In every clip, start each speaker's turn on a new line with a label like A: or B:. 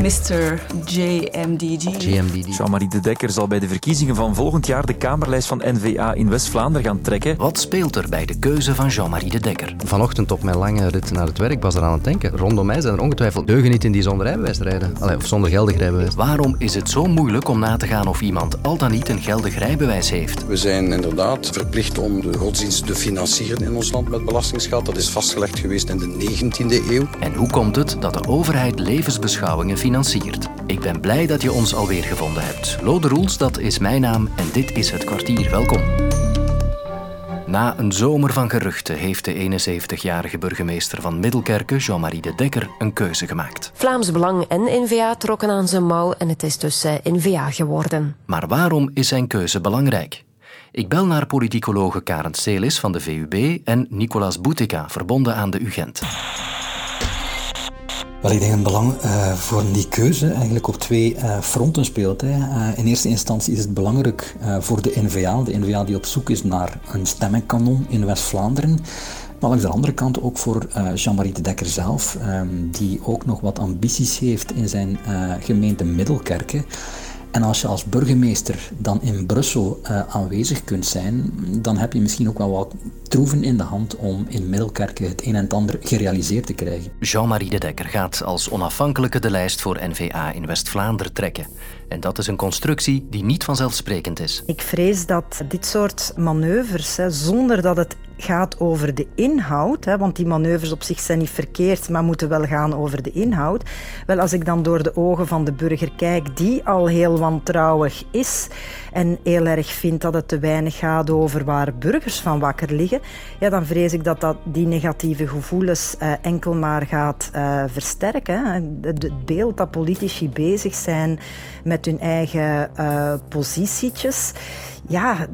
A: Mr. JMDG.
B: JMDG.
C: Jean-Marie de Dekker zal bij de verkiezingen van volgend jaar de Kamerlijst van N-VA in West-Vlaanderen gaan trekken.
D: Wat speelt er bij de keuze van Jean-Marie de Dekker?
B: Vanochtend op mijn lange rit naar het werk was er aan het denken. Rondom mij zijn er ongetwijfeld deugenieten die zonder rijbewijs rijden. Allee, of zonder geldig rijbewijs.
D: Waarom is het zo moeilijk om na te gaan of iemand al dan niet een geldig rijbewijs heeft?
E: We zijn inderdaad verplicht om de godsdienst te financieren in ons land met belastingsgeld. Dat is vastgelegd geweest in de 19e eeuw.
D: En hoe komt het dat de overheid levensbeschouwingen financiert? Ik ben blij dat je ons alweer gevonden hebt. Lode Roels, dat is mijn naam en dit is het kwartier. Welkom. Na een zomer van geruchten heeft de 71-jarige burgemeester van Middelkerken, Jean-Marie de Dekker, een keuze gemaakt.
F: Vlaams Belang en N-VA trokken aan zijn mouw en het is dus eh, N-VA geworden.
D: Maar waarom is zijn keuze belangrijk? Ik bel naar politicologe Karen Celis van de VUB en Nicolas Boutica, verbonden aan de UGent.
G: Wel, ik denk een belang uh, voor die keuze eigenlijk op twee uh, fronten speelt. Hè. Uh, in eerste instantie is het belangrijk voor de NVA, de NVA die op zoek is naar een stemmenkanon in West-Vlaanderen. Maar langs de andere kant ook voor Jean-Marie de Dekker zelf, um, die ook nog wat ambities heeft in zijn gemeente Middelkerken. En als je als burgemeester dan in Brussel uh, aanwezig kunt zijn, dan heb je misschien ook wel wat troeven in de hand om in Middelkerken het een en het ander gerealiseerd te krijgen.
D: Jean-Marie de Dekker gaat als onafhankelijke de lijst voor NVA in West-Vlaanderen trekken. En dat is een constructie die niet vanzelfsprekend is.
H: Ik vrees dat dit soort manoeuvres, hè, zonder dat het gaat over de inhoud, hè, want die manoeuvres op zich zijn niet verkeerd, maar moeten wel gaan over de inhoud. Wel, als ik dan door de ogen van de burger kijk, die al heel wantrouwig is en heel erg vindt dat het te weinig gaat over waar burgers van wakker liggen, ja, dan vrees ik dat, dat die negatieve gevoelens uh, enkel maar gaat uh, versterken. Het beeld dat politici bezig zijn met hun eigen uh, positietjes, ja,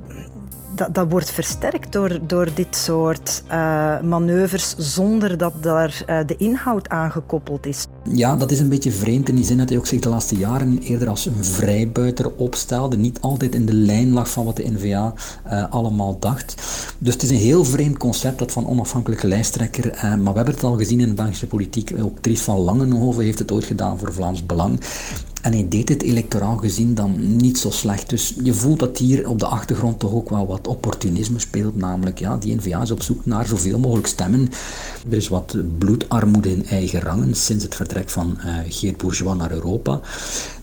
H: dat, dat wordt versterkt door, door dit soort uh, manoeuvres zonder dat daar uh, de inhoud aan gekoppeld is.
G: Ja, dat is een beetje vreemd in die zin dat hij ook zich de laatste jaren eerder als een vrijbuiter opstelde. Niet altijd in de lijn lag van wat de NVA uh, allemaal dacht. Dus het is een heel vreemd concept dat van onafhankelijke lijsttrekker. maar we hebben het al gezien in de Belgische politiek. Ook Dries van Langenhoven heeft het ooit gedaan voor Vlaams Belang. En hij deed het electoraal gezien dan niet zo slecht. Dus je voelt dat hier op de achtergrond toch ook wel wat opportunisme speelt. Namelijk, ja, die N-VA is op zoek naar zoveel mogelijk stemmen. Er is wat bloedarmoede in eigen rangen sinds het vertrek van uh, Geert Bourgeois naar Europa.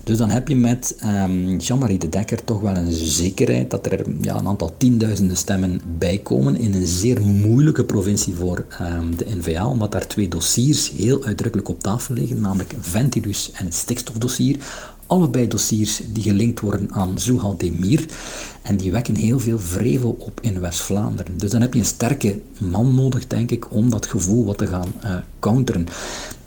G: Dus dan heb je met um, Jean-Marie de Dekker toch wel een zekerheid dat er ja, een aantal tienduizenden stemmen bijkomen in een zeer moeilijke provincie voor um, de NVA, omdat daar twee dossiers heel uitdrukkelijk op tafel liggen, namelijk Ventilus en het stikstofdossier. Allebei dossiers die gelinkt worden aan Zuhal Demir. En die wekken heel veel vrevel op in West-Vlaanderen. Dus dan heb je een sterke man nodig, denk ik, om dat gevoel wat te gaan uh, counteren.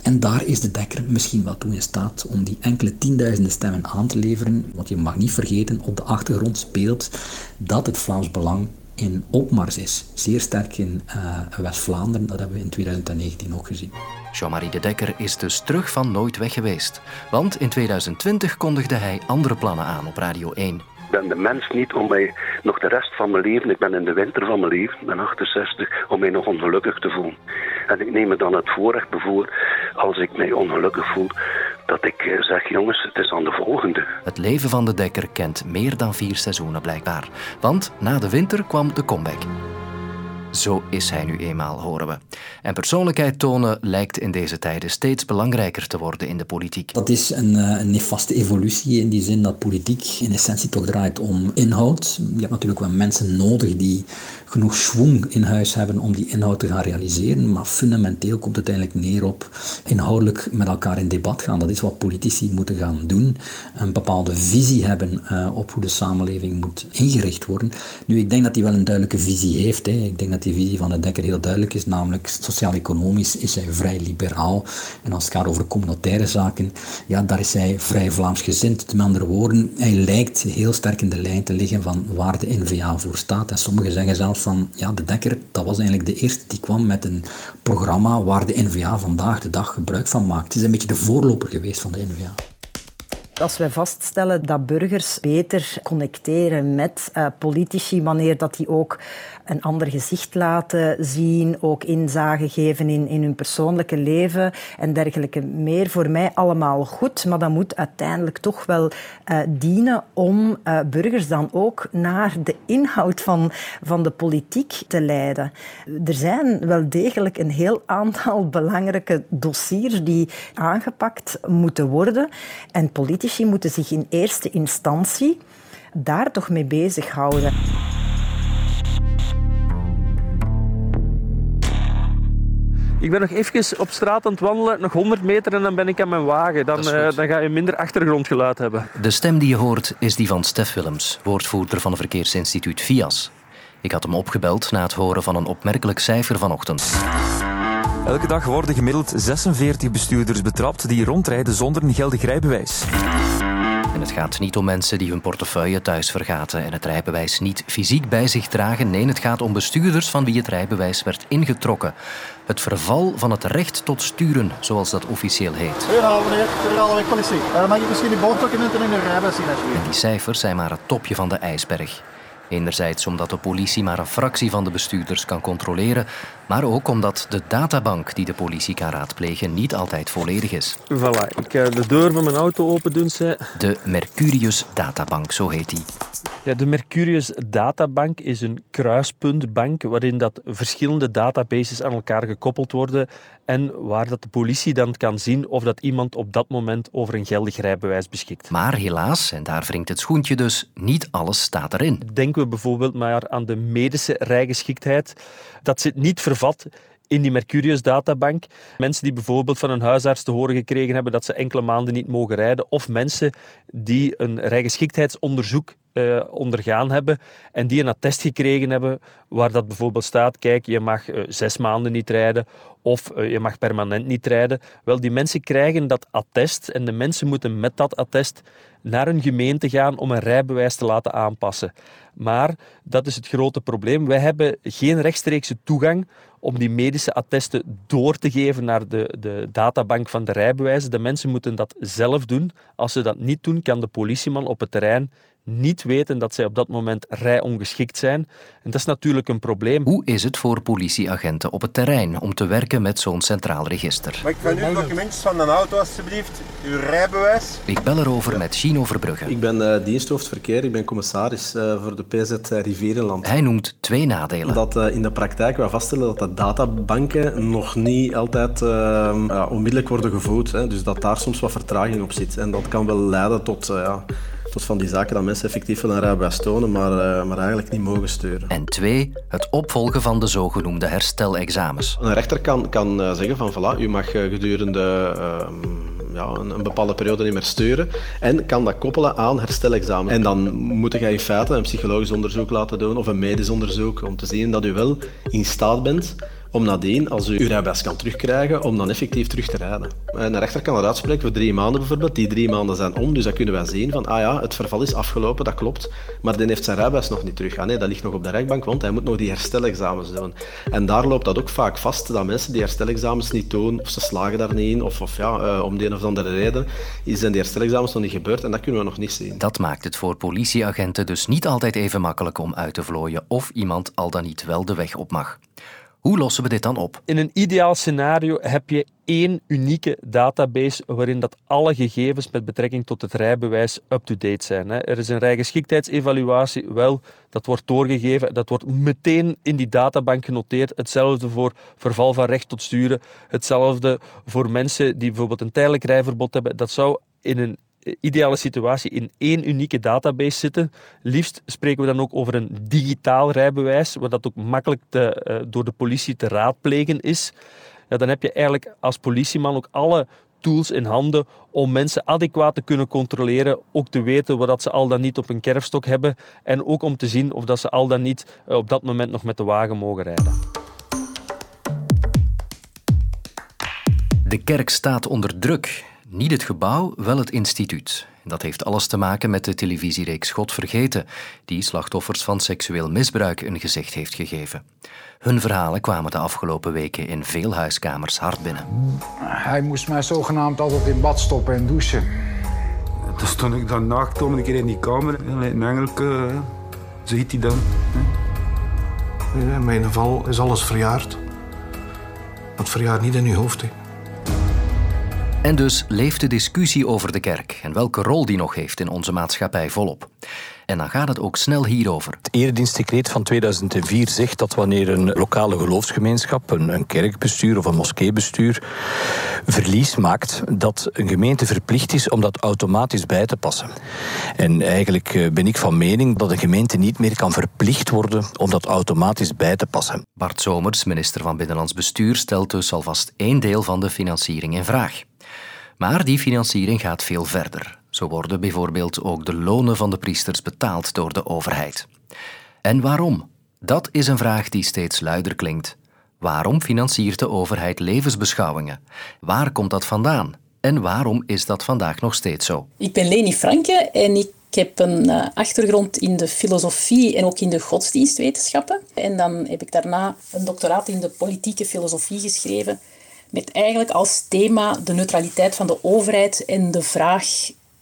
G: En daar is de dekker misschien wel toe in staat om die enkele tienduizenden stemmen aan te leveren. Want je mag niet vergeten, op de achtergrond speelt dat het Vlaams Belang in opmars is. Zeer sterk in uh, West-Vlaanderen, dat hebben we in 2019 ook gezien.
D: Jean-Marie de Dekker is dus terug van nooit weg geweest. Want in 2020 kondigde hij andere plannen aan op Radio 1.
I: Ben de mens niet om mij nog de rest van mijn leven, ik ben in de winter van mijn leven, ben 68, om mij nog ongelukkig te voelen. En ik neem me dan het voorrecht bevoor, als ik mij ongelukkig voel, dat ik zeg, jongens, het is aan de volgende.
D: Het leven van de Dekker kent meer dan vier seizoenen blijkbaar. Want na de winter kwam de comeback. Zo is hij nu eenmaal, horen we. En persoonlijkheid tonen lijkt in deze tijden steeds belangrijker te worden in de politiek.
G: Dat is een, een nefaste evolutie in die zin dat politiek in essentie toch draait om inhoud. Je hebt natuurlijk wel mensen nodig die genoeg schwung in huis hebben om die inhoud te gaan realiseren. Maar fundamenteel komt het eigenlijk neer op inhoudelijk met elkaar in debat gaan. Dat is wat politici moeten gaan doen. Een bepaalde visie hebben uh, op hoe de samenleving moet ingericht worden. Nu, ik denk dat hij wel een duidelijke visie heeft. Hè. Ik denk dat die visie van de Dekker heel duidelijk is. Namelijk, sociaal-economisch is hij vrij liberaal. En als het gaat over communautaire zaken, ja, daar is hij vrij Vlaams gezind. Met andere woorden, hij lijkt heel sterk in de lijn te liggen van waar de NVA voor staat. En sommigen zeggen zelfs van, ja, de Dekker, dat was eigenlijk de eerste die kwam met een programma waar de NVA vandaag de dag gebruik van maakt. Het is een beetje de voorloper geweest van de NVA.
H: Als wij vaststellen dat burgers beter connecteren met uh, politici, wanneer dat die ook een ander gezicht laten zien, ook inzage geven in, in hun persoonlijke leven en dergelijke meer, voor mij allemaal goed. Maar dat moet uiteindelijk toch wel uh, dienen om uh, burgers dan ook naar de inhoud van, van de politiek te leiden. Er zijn wel degelijk een heel aantal belangrijke dossiers die aangepakt moeten worden. En politici moeten zich in eerste instantie daar toch mee bezighouden.
J: Ik ben nog even op straat aan het wandelen, nog 100 meter en dan ben ik aan mijn wagen. Dan, uh, dan ga je minder achtergrondgeluid hebben.
D: De stem die je hoort is die van Stef Willems, woordvoerder van het verkeersinstituut VIAS. Ik had hem opgebeld na het horen van een opmerkelijk cijfer vanochtend.
C: Elke dag worden gemiddeld 46 bestuurders betrapt die rondrijden zonder een geldig rijbewijs.
D: En het gaat niet om mensen die hun portefeuille thuis vergaten en het rijbewijs niet fysiek bij zich dragen. Nee, het gaat om bestuurders van wie het rijbewijs werd ingetrokken. Het verval van het recht tot sturen, zoals dat officieel heet.
K: Ja, meneer, federale politie. Dan mag je misschien die boorddocumenten in uw rijbewijs zien.
D: En die cijfers zijn maar het topje van de ijsberg. Enerzijds omdat de politie maar een fractie van de bestuurders kan controleren, maar ook omdat de databank die de politie kan raadplegen niet altijd volledig is.
J: Voilà, ik ga de deur van mijn auto open doen. Ze.
D: De Mercurius Databank, zo heet die.
J: Ja, de Mercurius Databank is een kruispuntbank waarin dat verschillende databases aan elkaar gekoppeld worden en waar dat de politie dan kan zien of dat iemand op dat moment over een geldig rijbewijs beschikt.
D: Maar helaas, en daar wringt het schoentje dus, niet alles staat erin.
J: Denken we bijvoorbeeld maar aan de medische rijgeschiktheid. Dat zit niet vervat in die Mercurius databank. Mensen die bijvoorbeeld van een huisarts te horen gekregen hebben dat ze enkele maanden niet mogen rijden, of mensen die een rijgeschiktheidsonderzoek uh, ondergaan hebben en die een attest gekregen hebben waar dat bijvoorbeeld staat, kijk, je mag uh, zes maanden niet rijden of uh, je mag permanent niet rijden. Wel, die mensen krijgen dat attest en de mensen moeten met dat attest naar een gemeente gaan om een rijbewijs te laten aanpassen. Maar dat is het grote probleem. Wij hebben geen rechtstreekse toegang om die medische attesten door te geven naar de, de databank van de rijbewijzen. De mensen moeten dat zelf doen. Als ze dat niet doen, kan de politieman op het terrein niet weten dat zij op dat moment rijongeschikt zijn. En dat is natuurlijk een probleem.
D: Hoe is het voor politieagenten op het terrein om te werken met zo'n centraal register?
K: Mag ik van u documentjes van een auto alstublieft? Uw rijbewijs?
D: Ik bel erover met Chino Verbrugge.
L: Ik ben uh, diensthoofd verkeer, ik ben commissaris uh, voor de PZ Rivierenland.
D: Hij noemt twee nadelen.
L: Dat uh, in de praktijk we vaststellen dat de databanken nog niet altijd onmiddellijk worden gevoed. Hè, dus dat daar soms wat vertraging op zit. En dat kan wel leiden tot ja, van die zaken dat mensen effectief een rijbewijs tonen, maar, uh, maar eigenlijk niet mogen sturen.
D: En twee, het opvolgen van de zogenoemde herstelexamens.
L: Een rechter kan, kan uh, zeggen van voilà, u mag uh, gedurende ja, een, een, bepaalde periode niet meer sturen en kan dat koppelen aan herstelexamen. En dan moet je in feite een psychologisch onderzoek laten doen of een medisch onderzoek om te zien dat u wel in staat bent om nadien, als u uw rijbewijs kan terugkrijgen, om dan effectief terug te rijden. En de rechter kan dat uitspreken voor drie maanden bijvoorbeeld. Die drie maanden zijn om, dus dan kunnen wij zien van, ah ja, het verval is afgelopen, dat klopt, maar die heeft zijn rijbewijs nog niet terug. Ah nee, dat ligt nog op de rechtbank, want hij moet nog die herstelexamens doen. En daar loopt dat ook vaak vast, dat mensen die herstelexamens niet doen, of ze slagen daar niet in, of, of ja, uh, om de een of andere reden, zijn die herstelexamens nog niet gebeurd en dat kunnen we nog niet zien.
D: Dat maakt het voor politieagenten dus niet altijd even makkelijk om uit te vlooien of iemand al dan niet wel de weg op mag. Hoe lossen we dit dan op?
J: In een ideaal scenario heb je één unieke database waarin dat alle gegevens met betrekking tot het rijbewijs up-to-date zijn. Er is een rijgeschiktheidsevaluatie, wel, dat wordt doorgegeven, dat wordt meteen in die databank genoteerd. Hetzelfde voor verval van recht tot sturen, hetzelfde voor mensen die bijvoorbeeld een tijdelijk rijverbod hebben. Dat zou in een ideale situatie in één unieke database zitten. Liefst spreken we dan ook over een digitaal rijbewijs, waar dat ook makkelijk te, uh, door de politie te raadplegen is. Ja, dan heb je eigenlijk als politieman ook alle tools in handen om mensen adequaat te kunnen controleren, ook te weten wat ze al dan niet op een kerfstok hebben en ook om te zien of dat ze al dan niet uh, op dat moment nog met de wagen mogen rijden.
D: De kerk staat onder druk. Niet het gebouw, wel het instituut. Dat heeft alles te maken met de televisiereeks God Vergeten, die slachtoffers van seksueel misbruik een gezicht heeft gegeven. Hun verhalen kwamen de afgelopen weken in veel huiskamers hard binnen.
M: Hij moest mij zogenaamd altijd in bad stoppen en douchen. Dus toen ik dan nachtkwam, een keer in die kamer, en een engelke, ziet hij dan.
N: In mijn geval is alles verjaard. Dat verjaart niet in uw hoofd. Hè.
D: En dus leeft de discussie over de kerk en welke rol die nog heeft in onze maatschappij volop. En dan gaat het ook snel hierover.
O: Het eredienstdecreet van 2004 zegt dat wanneer een lokale geloofsgemeenschap, een, een kerkbestuur of een moskeebestuur verlies maakt, dat een gemeente verplicht is om dat automatisch bij te passen. En eigenlijk eh, ben ik van mening dat een gemeente niet meer kan verplicht worden om dat automatisch bij te passen.
D: Bart Somers, minister van Binnenlands Bestuur, stelt dus alvast één deel van de financiering in vraag. Maar die financiering gaat veel verder. Zo worden bijvoorbeeld ook de lonen van de priesters betaald door de overheid. En waarom? Dat is een vraag die steeds luider klinkt. Waarom financiert de overheid levensbeschouwingen? Waar komt dat vandaan? En waarom is dat vandaag nog steeds zo?
P: Ik ben Leni Franke en ik heb een eh, achtergrond in de filosofie en ook in de godsdienstwetenschappen. En dan heb ik daarna een doctoraat in de politieke filosofie geschreven. Met eigenlijk als thema de neutraliteit van de overheid en de vraag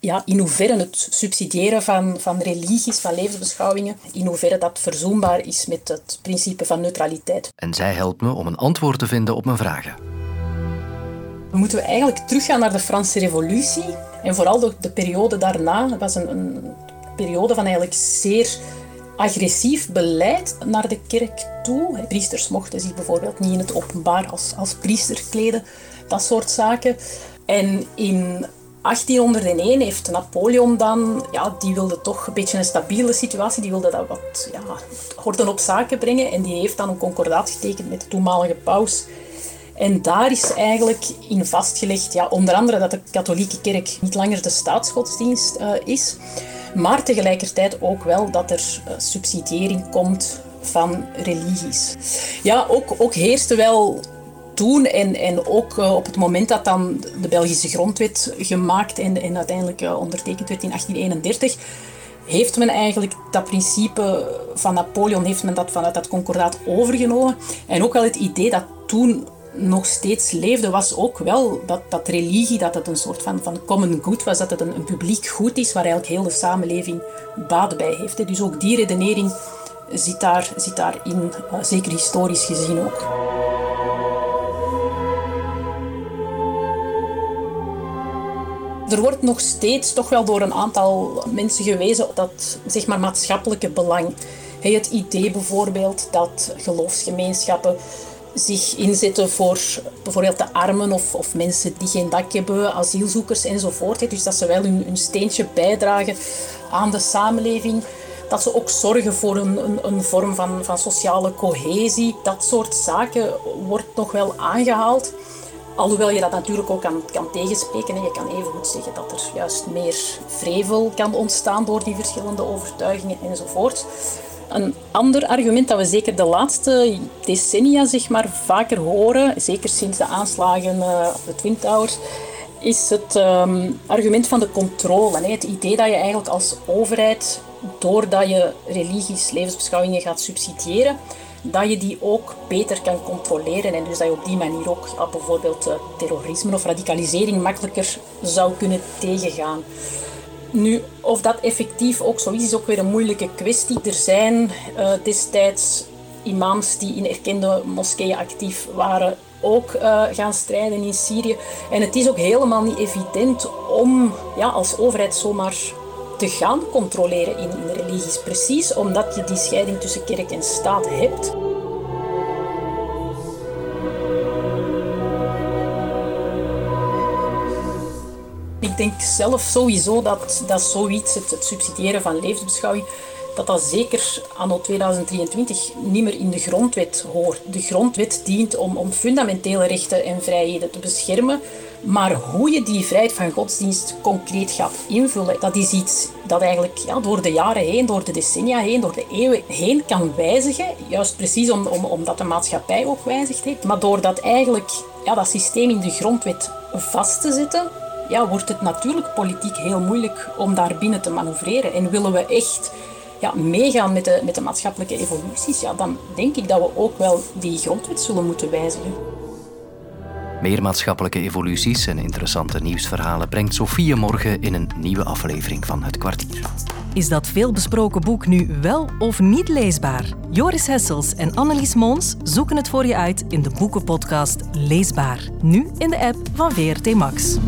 P: ja, in hoeverre het subsidiëren van, van religies, van levensbeschouwingen, in hoeverre dat verzoenbaar is met het principe van neutraliteit.
D: En zij helpt me om een antwoord te vinden op mijn vragen.
P: Moeten we eigenlijk teruggaan naar de Franse Revolutie. En vooral de, de periode daarna dat was een, een periode van eigenlijk zeer agressief beleid naar de kerk toe. Priesters mochten zich bijvoorbeeld niet in het openbaar als, als priester kleden, dat soort zaken. En in 1801 heeft Napoleon dan, ja, die wilde toch een beetje een stabiele situatie, die wilde dat wat ja, orde op zaken brengen. En die heeft dan een concordaat getekend met de toenmalige paus. En daar is eigenlijk in vastgelegd, ja, onder andere dat de katholieke kerk niet langer de staatsgodsdienst uh, is, maar tegelijkertijd ook wel dat er uh, subsidiëring komt van religies. Ja, ook, ook heerste wel toen en, en ook uh, op het moment dat dan de Belgische grondwet gemaakt en, en uiteindelijk uh, ondertekend werd in 1831, heeft men eigenlijk dat principe van Napoleon heeft men dat vanuit dat concordaat overgenomen. En ook wel het idee dat toen nog steeds leefde, was ook wel dat, dat religie, dat het een soort van, van common good was, dat het een, een publiek goed is waar eigenlijk heel de samenleving baat bij heeft. Dus ook die redenering zit, daar, zit daarin, uh, zeker historisch gezien ook. Er wordt nog steeds toch wel door een aantal mensen gewezen op dat zeg maar, maatschappelijke belang. Het idee bijvoorbeeld dat geloofsgemeenschappen zich inzetten voor bijvoorbeeld de armen of, of mensen die geen dak hebben, asielzoekers enzovoort. Dus dat ze wel hun, steentje bijdragen aan de samenleving. Dat ze ook zorgen voor een, een, een vorm van, van sociale cohesie. Dat soort zaken wordt nog wel aangehaald. Alhoewel je dat natuurlijk ook kan, kan tegenspreken. En je kan even goed zeggen dat er juist meer vrevel kan ontstaan door die verschillende overtuigingen enzovoort. Een ander argument dat we zeker de laatste decennia zeg maar, vaker horen, zeker sinds de aanslagen uh, op de Twin Towers, is het um, argument van de controle. Het idee dat je eigenlijk als overheid, doordat je religies, levensbeschouwingen gaat subsidiëren, dat je die ook beter kan controleren en dus dat je op die manier ook ja, bijvoorbeeld uh, terrorisme of radicalisering makkelijker zou kunnen tegengaan. Nu, of dat effectief ook zo is, is ook weer een moeilijke kwestie. Er zijn destijds imams die in erkende moskeeën actief waren, ook uh, gaan strijden in Syrië. En het is ook helemaal niet evident om ja, als overheid zomaar te gaan controleren in, in religies. Precies omdat je die scheiding tussen kerk en staat hebt. Ik denk zelf sowieso dat, dat zoiets, het, subsidiëren van levensbeschouwing, dat dat zeker anno 2023 niet meer in de grondwet hoort. De grondwet dient om, om fundamentele rechten en vrijheden te beschermen. Maar hoe je die vrijheid van godsdienst concreet gaat invullen, dat is iets dat eigenlijk ja, door de jaren heen, door de decennia heen, door de eeuwen heen kan wijzigen. Juist precies om, om, omdat de maatschappij ook wijzigt heeft. Maar door dat eigenlijk ja, dat systeem in de grondwet vast te zetten, ja, wordt het natuurlijk politiek heel moeilijk om daar binnen te manoeuvreren. En willen we echt ja, meegaan met de, met de maatschappelijke evoluties, ja, dan denk ik dat we ook wel die grondwet zullen moeten wijzigen.
D: Meer maatschappelijke evoluties en interessante nieuwsverhalen brengt Sofie morgen in een nieuwe aflevering van Het Kwartier.
Q: Is dat veelbesproken boek nu wel of niet leesbaar? Joris Hessels en Annelies Moons zoeken het voor je uit in de boekenpodcast Leesbaar. Nu in de app van VRT Max.